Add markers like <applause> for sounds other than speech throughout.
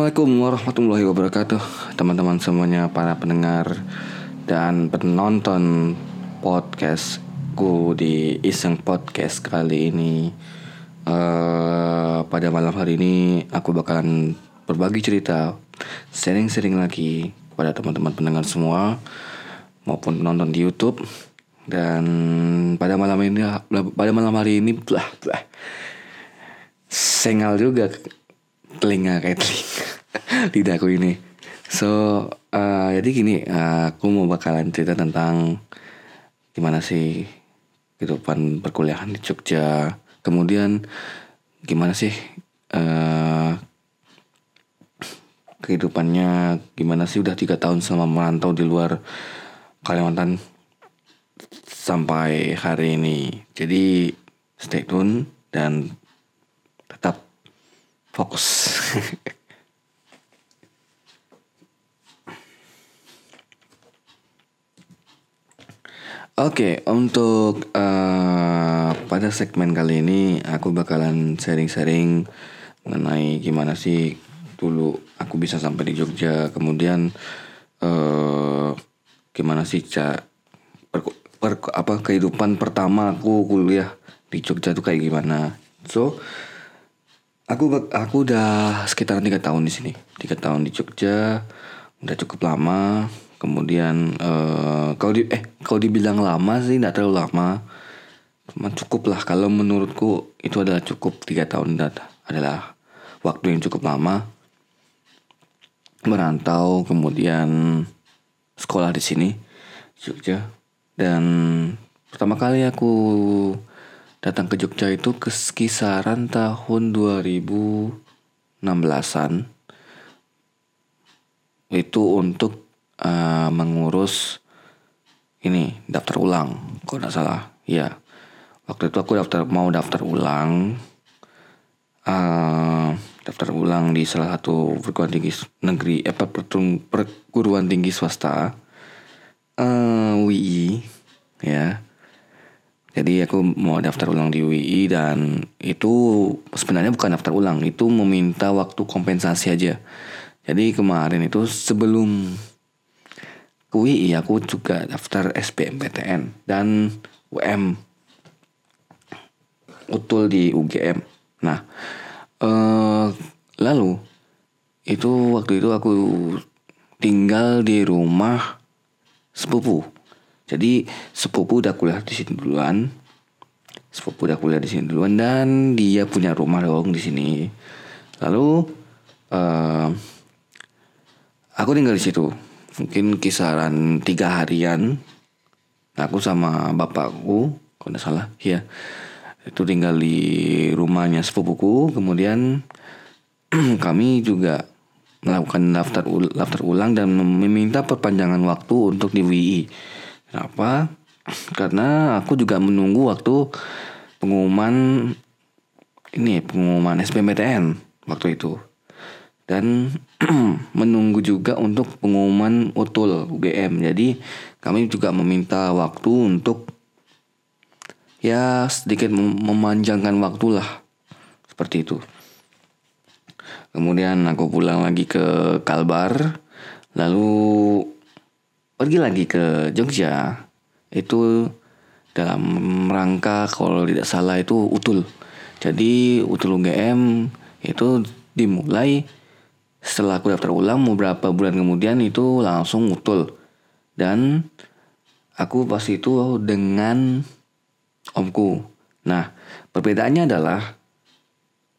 Assalamualaikum warahmatullahi wabarakatuh Teman-teman semuanya para pendengar dan penonton podcastku di Iseng Podcast kali ini. Uh, Pada malam hari ini aku bakalan berbagi cerita Sering-sering lagi kepada teman-teman pendengar semua Maupun penonton di Youtube. Dan pada malam ini pada malam hari ini blah, blah, Sengal juga telinga kayak telinga <laughs> lidahku ini. So uh, jadi gini, uh, aku mau bakalan cerita tentang gimana sih kehidupan perkuliahan di Jogja. Kemudian gimana sih uh, kehidupannya, gimana sih udah tiga tahun selama merantau di luar Kalimantan sampai hari ini. Jadi stay tune dan tetap fokus. Oke, okay, untuk uh, pada segmen kali ini aku bakalan sharing-sharing mengenai gimana sih dulu aku bisa sampai di Jogja, kemudian uh, gimana sih per, per, apa kehidupan pertama aku kuliah di Jogja tuh kayak gimana. So, Aku aku udah sekitar tiga tahun di sini, tiga tahun di Jogja, udah cukup lama. Kemudian uh, kalau di eh kalau dibilang lama sih tidak terlalu lama, cuma cukup lah. Kalau menurutku itu adalah cukup tiga tahun adalah waktu yang cukup lama merantau kemudian sekolah di sini Jogja dan pertama kali aku datang ke Jogja itu ke kisaran tahun 2016-an. Itu untuk uh, mengurus ini daftar ulang, kalau tidak salah. Ya, waktu itu aku daftar mau daftar ulang, uh, daftar ulang di salah satu perguruan tinggi negeri, eh, perguruan tinggi swasta, uh, WI, ya jadi aku mau daftar ulang di UI dan itu sebenarnya bukan daftar ulang, itu meminta waktu kompensasi aja. Jadi kemarin itu sebelum ke UI aku juga daftar SBMPTN dan UM utul di UGM. Nah, eh, lalu itu waktu itu aku tinggal di rumah sepupu jadi sepupu udah kuliah di sini duluan. Sepupu udah kuliah di sini duluan dan dia punya rumah dong di sini. Lalu uh, aku tinggal di situ. Mungkin kisaran tiga harian. Aku sama bapakku, kalau tidak salah, ya itu tinggal di rumahnya sepupuku. Kemudian <clears throat> kami juga melakukan daftar daftar ulang dan meminta perpanjangan waktu untuk di WI Kenapa? <clears throat> Karena aku juga menunggu waktu pengumuman ini pengumuman SBMPTN waktu itu. Dan <clears throat> menunggu juga untuk pengumuman UTUL UGM. Jadi kami juga meminta waktu untuk ya sedikit memanjangkan waktu lah. Seperti itu. Kemudian aku pulang lagi ke Kalbar. Lalu pergi lagi ke Jogja itu dalam rangka kalau tidak salah itu utul. Jadi utul UGM itu dimulai setelah aku daftar ulang beberapa bulan kemudian itu langsung utul. Dan aku pas itu dengan omku. Nah, perbedaannya adalah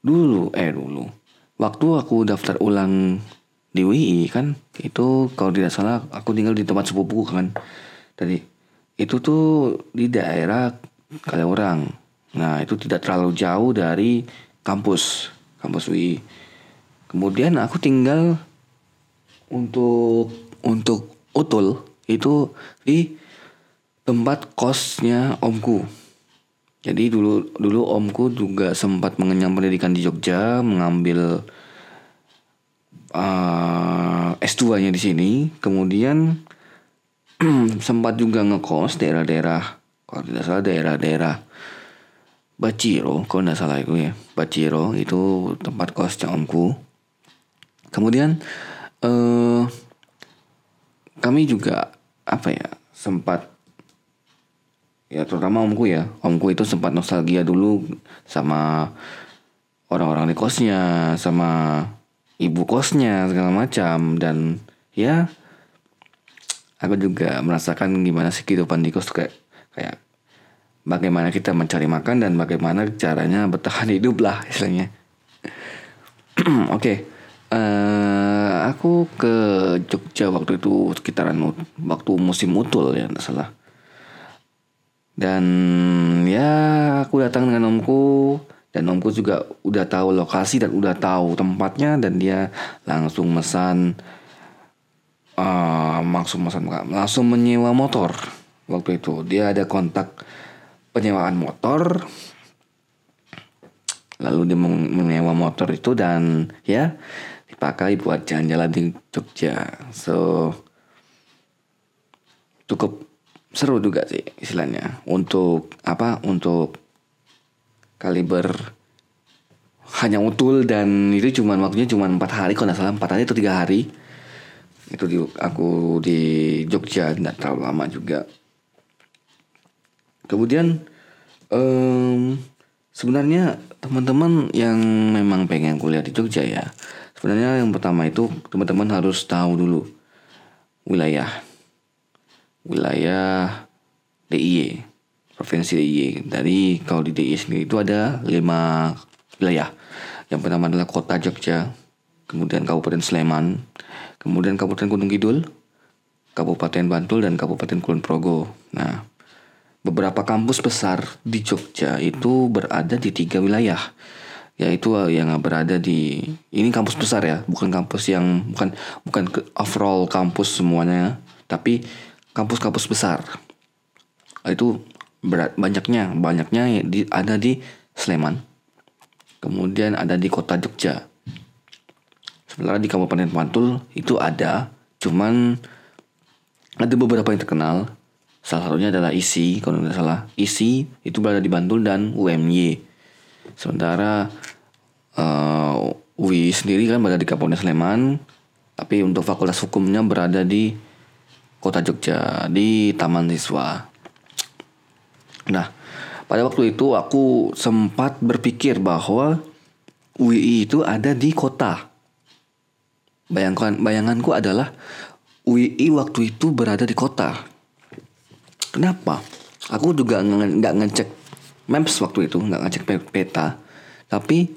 dulu eh dulu waktu aku daftar ulang di WI kan itu kalau tidak salah aku tinggal di tempat sepupu kan. Tadi itu tuh di daerah orang nah itu tidak terlalu jauh dari kampus kampus UI kemudian aku tinggal untuk untuk utul itu di tempat kosnya omku. Jadi dulu dulu omku juga sempat mengenyam pendidikan di Jogja mengambil uh, eh, S2-nya di sini, kemudian <clears throat> sempat juga ngekos daerah-daerah kalau tidak salah daerah-daerah Baciro, kalau tidak salah itu ya. Baciro itu tempat kosnya omku. kemudian eh kami juga apa ya sempat ya terutama omku ya omku itu sempat nostalgia dulu sama orang-orang di kosnya sama ibu kosnya segala macam. Dan ya aku juga merasakan gimana sih kehidupan di kos kayak kayak bagaimana kita mencari makan dan bagaimana caranya bertahan <laughs> hidup lah istilahnya. <clears throat> Oke okay. uh, eh, aku ke Jogja waktu itu sekitaran waktu musim utul ya tidak salah. Dan ya aku datang dengan omku dan omku juga udah tahu lokasi dan udah tahu tempatnya dan dia langsung mesan uh, langsung mesan langsung menyewa motor waktu itu. Dia ada kontak penyewaan motor lalu dia menyewa motor itu dan ya dipakai buat jalan-jalan di Jogja. So cukup seru juga sih istilahnya. Untuk apa? Untuk kaliber hanya utul dan itu cuma waktunya cuma empat hari kalau nggak salah empat hari atau tiga hari. Itu di aku di Jogja tidak terlalu lama juga. Kemudian um, sebenarnya teman-teman yang memang pengen kuliah di Jogja ya sebenarnya yang pertama itu teman-teman harus tahu dulu wilayah. Wilayah DIY provinsi DIY. Dari kalau di DIY sendiri itu ada lima wilayah. Yang pertama adalah kota Jogja, kemudian Kabupaten Sleman, kemudian Kabupaten Gunung Kidul, Kabupaten Bantul dan Kabupaten Kulon Progo. Nah, beberapa kampus besar di Jogja itu berada di tiga wilayah yaitu yang berada di ini kampus besar ya bukan kampus yang bukan bukan overall kampus semuanya tapi kampus-kampus besar itu berat banyaknya banyaknya di, ada di Sleman. Kemudian ada di kota Jogja. Sementara di Kabupaten Bantul itu ada cuman ada beberapa yang terkenal. Salah satunya adalah ISI kalau tidak salah. ISI itu berada di Bantul dan UMY sementara uh, UI sendiri kan berada di Kabupaten Sleman tapi untuk fakultas hukumnya berada di kota Jogja di Taman Siswa Nah, pada waktu itu aku sempat berpikir bahwa UI itu ada di kota. Bayangkan, bayanganku adalah UI waktu itu berada di kota. Kenapa? Aku juga nggak ngecek maps waktu itu, nggak ngecek peta. Tapi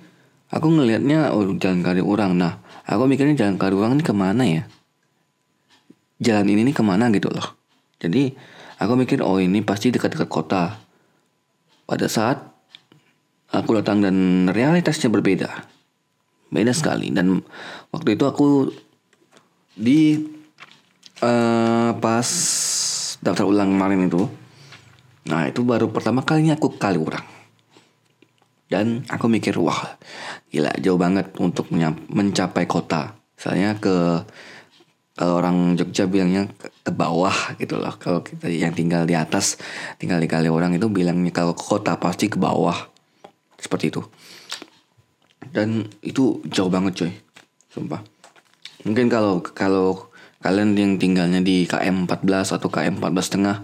aku ngelihatnya oh jalan kari orang. Nah, aku mikirnya jalan kari orang ini ke mana ya? Jalan ini nih ke mana gitu loh. Jadi Aku mikir oh ini pasti dekat-dekat kota. Pada saat aku datang dan realitasnya berbeda. Beda sekali dan waktu itu aku di uh, pas daftar ulang kemarin itu. Nah, itu baru pertama kalinya aku kali orang. Dan aku mikir, wah, gila jauh banget untuk mencapai kota. Misalnya ke kalau orang Jogja bilangnya ke, bawah gitu loh. Kalau kita yang tinggal di atas tinggal di kali orang itu bilangnya kalau ke kota pasti ke bawah. Seperti itu. Dan itu jauh banget coy. Sumpah. Mungkin kalau kalau kalian yang tinggalnya di KM 14 atau KM 14 setengah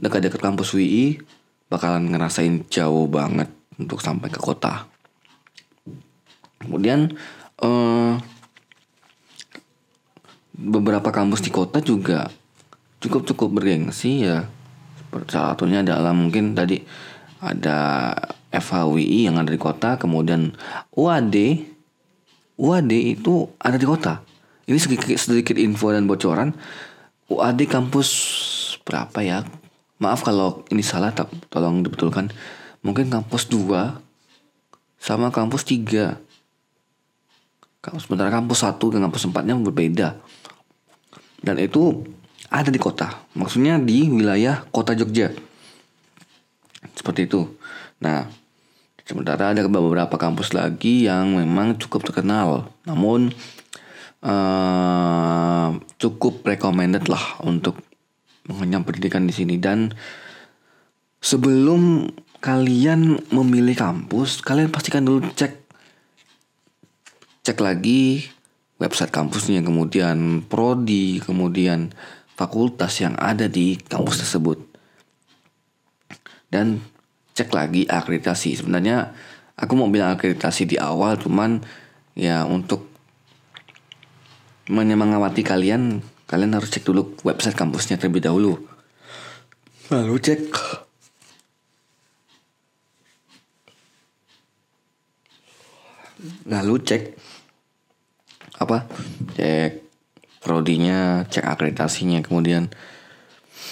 dekat-dekat kampus WI bakalan ngerasain jauh banget untuk sampai ke kota. Kemudian uh, beberapa kampus di kota juga cukup cukup bergengsi ya. Salah satunya adalah mungkin tadi ada FHWI yang ada di kota kemudian UAD UAD itu ada di kota. Ini sedikit sedikit info dan bocoran. UAD kampus berapa ya? Maaf kalau ini salah tak tolong dibetulkan. Mungkin kampus 2 sama kampus 3 sementara kampus 1 dan kampus 4 nya berbeda dan itu ada di kota. Maksudnya di wilayah kota Jogja. Seperti itu. Nah, sementara ada beberapa kampus lagi yang memang cukup terkenal. Namun uh, cukup recommended lah untuk mengenyam pendidikan di sini dan sebelum kalian memilih kampus, kalian pastikan dulu cek cek lagi website kampusnya, kemudian prodi, kemudian fakultas yang ada di kampus tersebut. Dan cek lagi akreditasi. Sebenarnya aku mau bilang akreditasi di awal cuman ya untuk menyemangati kalian kalian harus cek dulu website kampusnya terlebih dahulu lalu cek lalu cek apa? Cek prodinya cek akreditasinya kemudian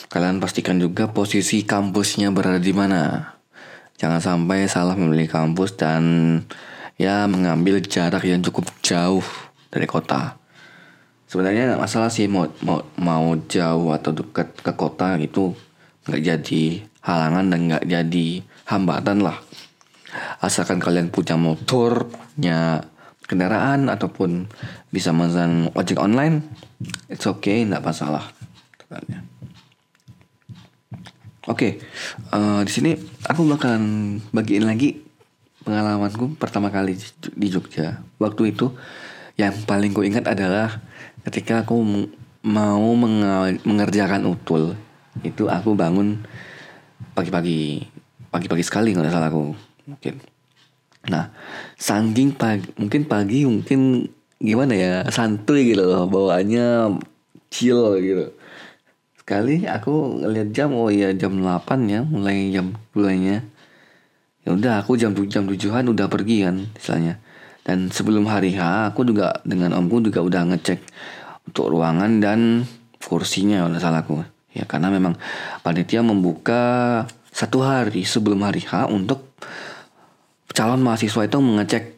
kalian pastikan juga posisi kampusnya berada di mana. Jangan sampai salah memilih kampus dan ya mengambil jarak yang cukup jauh dari kota. Sebenarnya gak masalah sih mau mau mau jauh atau dekat ke kota itu nggak jadi halangan dan nggak jadi hambatan lah. Asalkan kalian punya motor punya kendaraan ataupun bisa memesan ojek online it's okay nggak masalah. Oke okay, uh, di sini aku bakalan bagiin lagi pengalamanku pertama kali di Jogja. Waktu itu yang paling ku ingat adalah ketika aku mau mengerjakan utul. Itu aku bangun pagi-pagi pagi-pagi sekali nggak salah aku mungkin nah saking pagi mungkin pagi mungkin gimana ya santuy gitu loh bawaannya chill gitu. Sekali aku ngeliat jam oh iya jam 8 ya mulai jam mulainya. Ya udah aku jam jam tujuhan udah pergi kan istilahnya. Dan sebelum hari H aku juga dengan omku juga udah ngecek untuk ruangan dan kursinya kalau salahku ya karena memang panitia membuka satu hari sebelum hari H untuk calon mahasiswa itu mengecek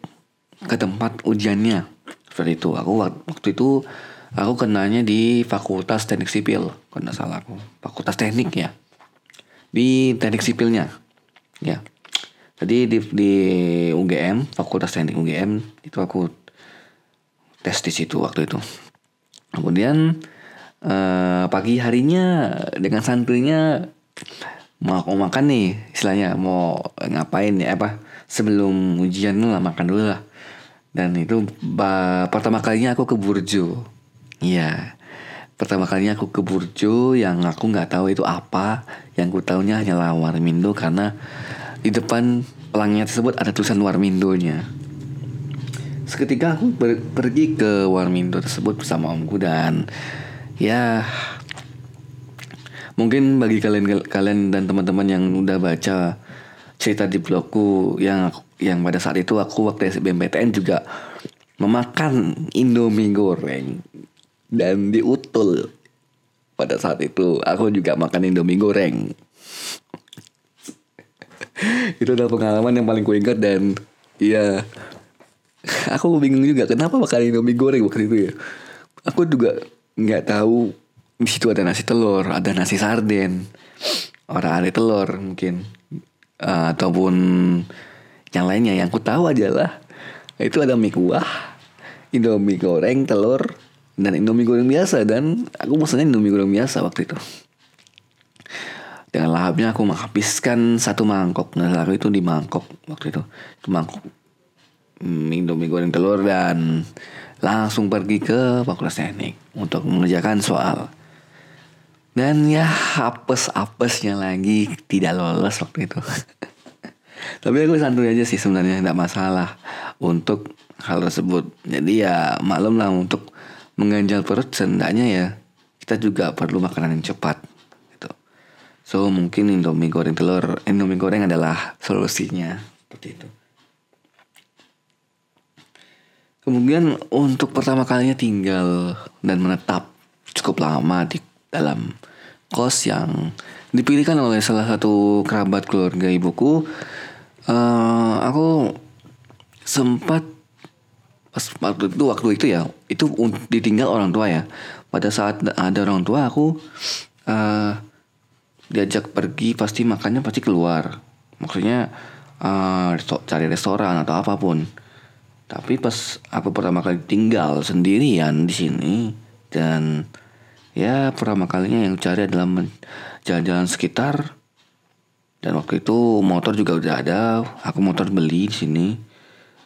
ke tempat ujiannya. Seperti itu. Aku waktu itu aku kenanya di Fakultas Teknik Sipil kalau nggak salah aku. Fakultas Teknik ya. Di teknik sipilnya ya. Jadi di, di UGM, Fakultas Teknik UGM itu aku tes di situ waktu itu. Kemudian eh, pagi harinya dengan santunya mau mau makan nih istilahnya mau ngapain ya apa sebelum ujian lah makan dulu lah. Dan itu pertama kalinya aku ke Burjo. Iya. Pertama kalinya aku ke Burjo yang aku nggak tahu itu apa. Yang ku tahunya hanya lawar mindo karena di depan pelangnya tersebut ada tulisan Warmindo-nya. Seketika aku ber pergi ke Warmindo tersebut bersama omku dan ya mungkin bagi kalian kalian dan teman-teman yang udah baca cerita di blogku yang yang pada saat itu aku waktu SBMPTN juga memakan Indomie goreng dan diutul pada saat itu. Aku juga makan Indomie goreng. <laughs> Itu adalah pengalaman yang paling kuingat dan iya <laughs> aku bingung juga kenapa makan indomie goreng waktu itu ya. Aku juga nggak tahu di situ ada nasi telur ada nasi sarden orang ada telur mungkin uh, ataupun yang lainnya yang aku tahu adalah itu ada mie kuah indomie goreng telur dan indomie goreng biasa dan aku maksudnya indomie goreng biasa waktu itu. Dengan lahapnya aku menghabiskan satu mangkok. Nah lalu itu di mangkok waktu itu. Itu mangkok minum mie goreng telur dan langsung pergi ke fakultas teknik untuk mengerjakan soal dan ya apes-apesnya lagi tidak lolos waktu itu. <laughs> Tapi aku santuy aja sih sebenarnya tidak masalah untuk hal tersebut. Jadi ya maklum lah untuk mengganjal perut sendaknya ya kita juga perlu makanan yang cepat So mungkin Indomie goreng telur, Indomie goreng adalah solusinya seperti itu. Kemudian untuk pertama kalinya tinggal dan menetap cukup lama di dalam kos yang dipilihkan oleh salah satu kerabat keluarga ibuku. Uh, aku sempat pas waktu itu waktu itu ya itu ditinggal orang tua ya. Pada saat ada orang tua aku uh, diajak pergi pasti makannya pasti keluar maksudnya uh, cari restoran atau apa pun tapi pas aku pertama kali tinggal sendirian di sini dan ya pertama kalinya yang cari adalah jalan-jalan sekitar. Dan waktu itu motor juga udah ada. Aku motor beli di sini.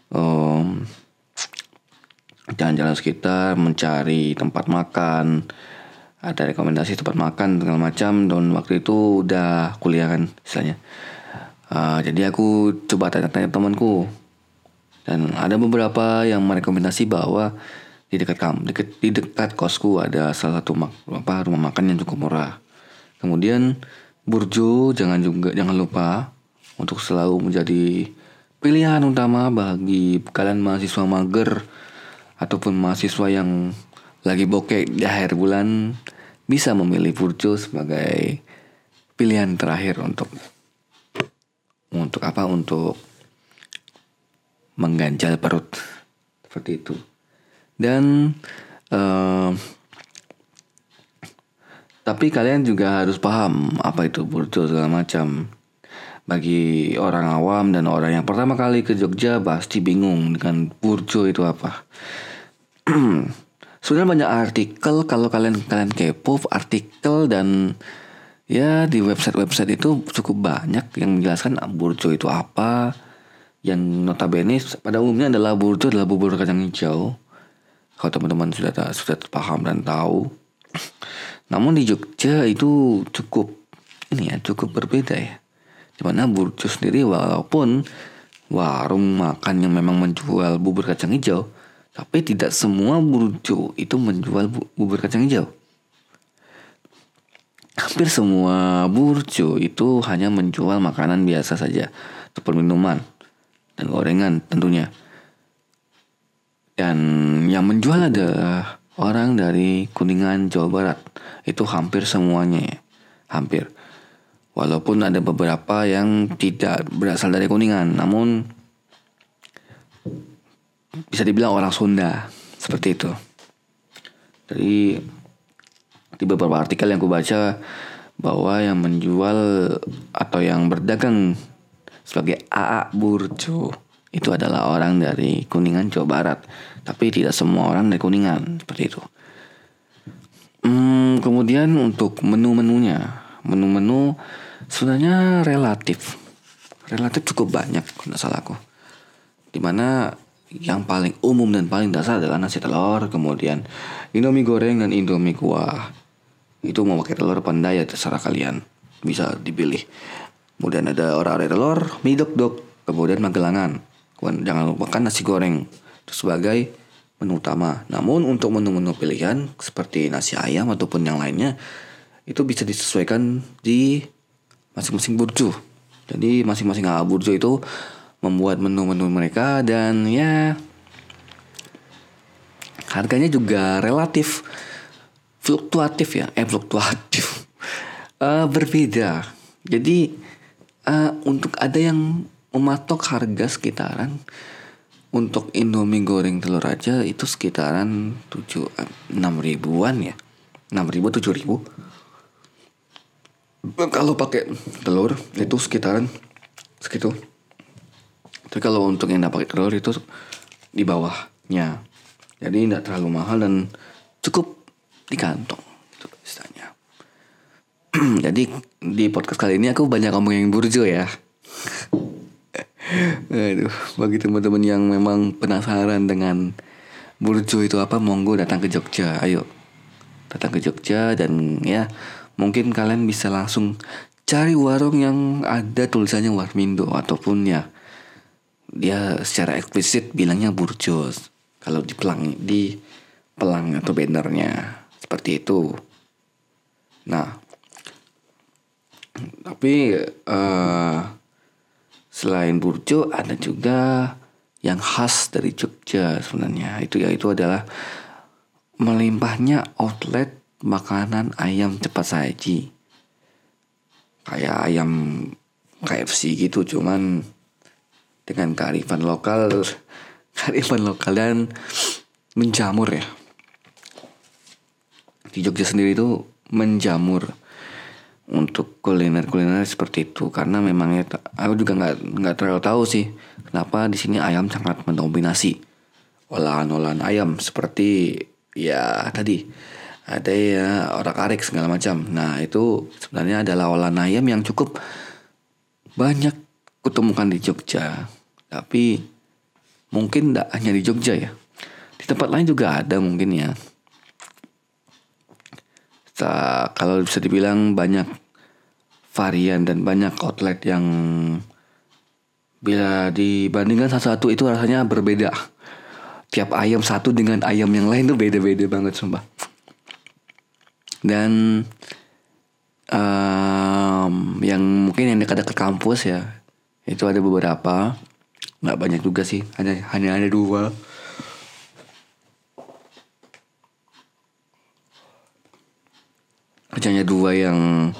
Um, jalan-jalan sekitar mencari tempat makan. Ada rekomendasi tempat makan segala macam. Dan waktu itu udah kuliah kan istilahnya. Uh, jadi aku coba tanya-tanya temanku. Dan ada beberapa yang merekomendasi bahwa di dekat kam dekat di dekat kosku ada salah satu mak, apa rumah makan yang cukup murah. Kemudian burjo jangan juga jangan lupa untuk selalu menjadi pilihan utama bagi kalian mahasiswa mager ataupun mahasiswa yang lagi bokeh di akhir bulan bisa memilih Burjo sebagai pilihan terakhir untuk untuk apa? Untuk mengganjal perut. Seperti itu dan uh, tapi kalian juga harus paham apa itu Burjo segala macam bagi orang awam dan orang yang pertama kali ke Jogja pasti bingung dengan burjo itu apa. <clears throat> Sebenarnya banyak artikel kalau kalian kalian kepo artikel dan ya di website-website itu cukup banyak yang menjelaskan burjo itu apa. Yang notabene pada umumnya adalah burjo adalah bubur kacang hijau. Kalau teman-teman sudah sudah paham dan tahu. Namun di Jogja itu cukup ini ya cukup berbeda ya Di mana Burjo sendiri walaupun warung makan yang memang menjual bubur kacang hijau, tapi tidak semua Burjo itu menjual bu bubur kacang hijau. Hampir semua burjo itu hanya menjual makanan biasa saja, ataupun minuman dan gorengan tentunya. Dan yang menjual adalah orang dari Kuningan, Jawa Barat. Itu hampir semuanya ya. Hampir. Walaupun ada beberapa yang tidak berasal dari Kuningan, namun bisa dibilang orang Sunda seperti itu. Jadi di beberapa artikel yang kubaca bahwa yang menjual atau yang berdagang sebagai AA Burjo itu adalah orang dari Kuningan Jawa Barat, tapi tidak semua orang dari Kuningan seperti itu. Hmm, kemudian untuk menu-menunya, menu-menu sebenarnya relatif. Relatif cukup banyak kalau salah aku. Di mana yang paling umum dan paling dasar adalah nasi telur kemudian indomie goreng dan indomie kuah. Itu mau pakai telur pandai ya terserah kalian. Bisa dipilih. Kemudian ada orang-orang telur mie dok dok kemudian magelangan kemudian jangan lupakan nasi goreng itu sebagai menu utama namun untuk menu-menu pilihan seperti nasi ayam ataupun yang lainnya itu bisa disesuaikan di masing-masing burjo. Jadi masing-masing ala burjo itu membuat menu-menu mereka dan ya harganya juga relatif fluktuatif ya, eh fluktuatif uh, <laughs> berbeda. Jadi uh, untuk ada yang mematok harga sekitaran untuk Indomie goreng telur aja itu sekitaran 7 6 ribuan ya. 6 ribu 7 ribu. Kalau pakai telur itu sekitaran segitu. Tapi kalau untuk yang pakai telur itu di bawahnya. Jadi tidak terlalu mahal dan cukup di kantong itu istilahnya. <clears throat> Jadi di podcast kali ini aku banyak ngomongin burjo ya <laughs> Aduh, bagi teman-teman yang memang penasaran dengan burjo itu apa, monggo datang ke Jogja. Ayo, datang ke Jogja dan ya mungkin kalian bisa langsung cari warung yang ada tulisannya Warmindo ataupun ya dia secara eksplisit bilangnya burjo kalau di pelang di pelang atau bannernya seperti itu. Nah, tapi uh, selain burjo ada juga yang khas dari Jogja sebenarnya. Itu ya itu adalah melimpahnya outlet makanan ayam cepat saji. Kayak ayam KFC gitu cuman dengan kearifan lokal <laughs> kearifan lokal dan menjamur ya. Di Jogja sendiri itu menjamur untuk kuliner-kuliner seperti itu karena memangnya aku juga nggak nggak terlalu tahu sih kenapa di sini ayam sangat mendominasi olahan-olahan ayam seperti ya tadi ada ya orang arik segala macam. Nah itu sebenarnya adalah olahan ayam yang cukup banyak kutemukan di Jogja. Tapi mungkin tidak hanya di Jogja ya. Di tempat lain juga ada mungkin ya Sa kalau bisa dibilang banyak varian dan banyak outlet yang bila dibandingkan satu-satu itu rasanya berbeda. Tiap ayam satu dengan ayam yang lain tuh beda-beda banget sumpah. Dan um, yang mungkin yang dekat-dekat kampus ya itu ada beberapa nggak banyak juga sih hanya hanya ada dua hanya dua yang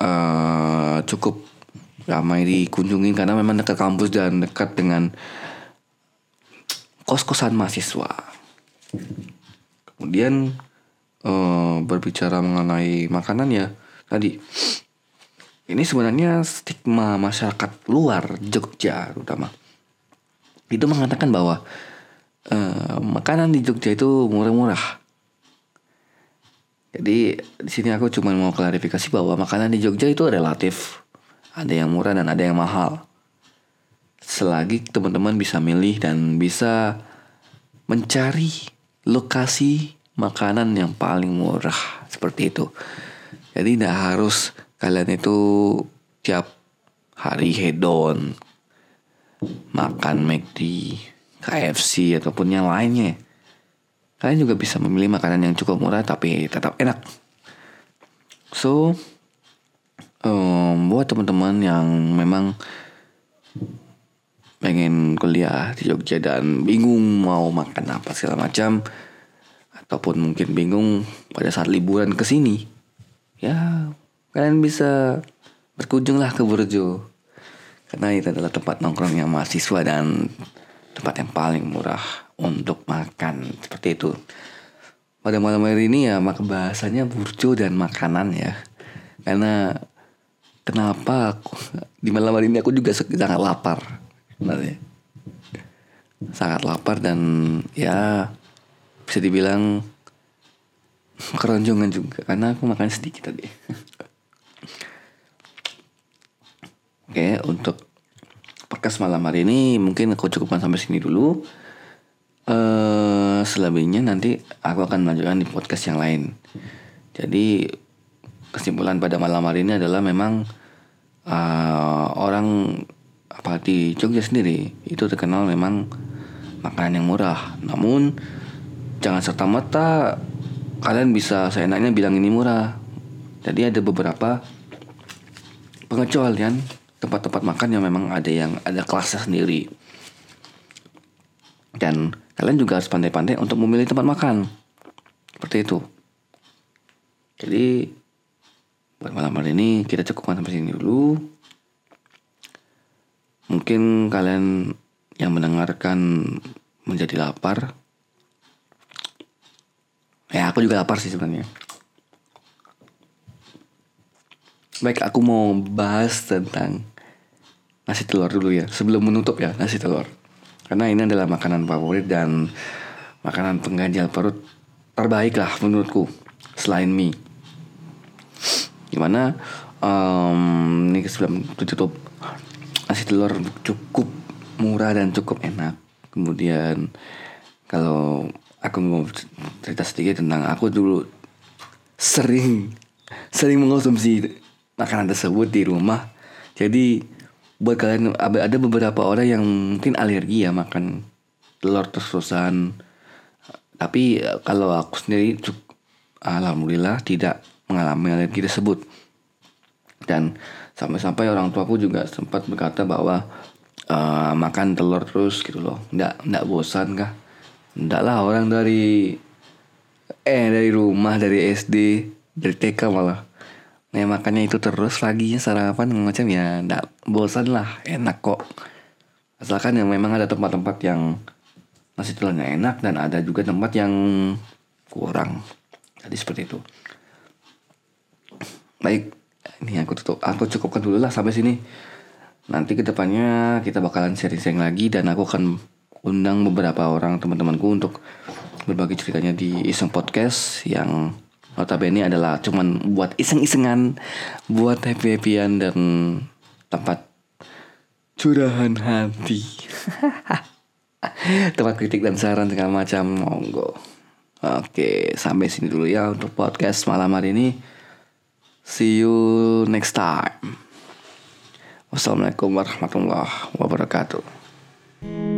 uh, cukup ramai dikunjungi karena memang dekat kampus dan dekat dengan kos-kosan mahasiswa. Kemudian uh, berbicara mengenai makanan ya tadi. Ini sebenarnya stigma masyarakat luar Jogja terutama. Itu mengatakan bahwa uh, makanan di Jogja itu murah-murah jadi di sini aku cuma mau klarifikasi bahwa makanan di Jogja itu relatif. Ada yang murah dan ada yang mahal. Selagi teman-teman bisa milih dan bisa mencari lokasi makanan yang paling murah seperti itu. Jadi tidak harus kalian itu tiap hari hedon makan McD, KFC ataupun yang lainnya. Kalian juga bisa memilih makanan yang cukup murah tapi tetap enak. So, um, buat teman-teman yang memang pengen kuliah di Jogja dan bingung mau makan apa segala macam ataupun mungkin bingung pada saat liburan ke sini ya kalian bisa berkunjunglah ke Burjo karena itu adalah tempat nongkrongnya mahasiswa dan tempat yang paling murah untuk makan. Seperti itu. Pada malam hari ini ya maka bahasanya burjo dan makanan ya. Karena kenapa aku, di malam hari ini aku juga sangat lapar. Sebenarnya. Sangat lapar dan ya bisa dibilang keroncongan juga. Karena aku makan sedikit tadi. Oke untuk podcast malam hari ini mungkin aku cukupkan sampai sini dulu uh, selebihnya nanti aku akan melanjutkan di podcast yang lain. Jadi kesimpulan pada malam hari ini adalah memang uh, orang apa di Jogja sendiri itu terkenal memang makanan yang murah. Namun jangan serta merta kalian bisa seenaknya bilang ini murah. Jadi ada beberapa pengecualian tempat-tempat makan yang memang ada yang ada kelasnya sendiri. Dan kalian juga harus pandai-pandai untuk memilih tempat makan. Seperti itu. Jadi buat malam hari ini kita cukupkan sampai sini dulu. Mungkin kalian yang mendengarkan menjadi lapar. Ya aku juga lapar sih sebenarnya. Baik aku mau bahas tentang nasi telur dulu ya sebelum menutup ya nasi telur. Karena ini adalah makanan favorit dan makanan pengganjal perut terbaik lah menurutku selain mie. Gimana um, ini sebelum tutup nasi telur cukup murah dan cukup enak. Kemudian kalau aku mau cerita sedikit tentang aku dulu sering sering mengonsumsi makanan tersebut di rumah. Jadi buat kalian ada beberapa orang yang mungkin alergi ya makan telur terus-terusan. Tapi eh, kalau aku sendiri alhamdulillah tidak mengalami alergi tersebut. Dan sampai-sampai orang tuaku juga sempat berkata bahwa uh, makan telur terus gitu loh. Ndak ndak bosan kah? Ndak lah orang dari eh dari rumah dari SD dari TK malah Nah makannya itu terus lagi sarapan macam ya ndak bosan lah enak kok. Asalkan yang memang ada tempat-tempat yang nasi telurnya enak dan ada juga tempat yang kurang. Jadi seperti itu. Baik ini aku tutup aku cukupkan dulu lah sampai sini. Nanti ke depannya kita bakalan sharing-sharing lagi dan aku akan undang beberapa orang teman-temanku untuk berbagi ceritanya di Iseng Podcast yang notabene adalah cuman buat iseng-isengan, buat happy-happyan dan tempat curahan hati. <laughs> tempat kritik dan saran segala macam monggo. Oke sampai sini dulu ya untuk podcast malam hari ini. See you next time. Wassalamualaikum warahmatullahi wabarakatuh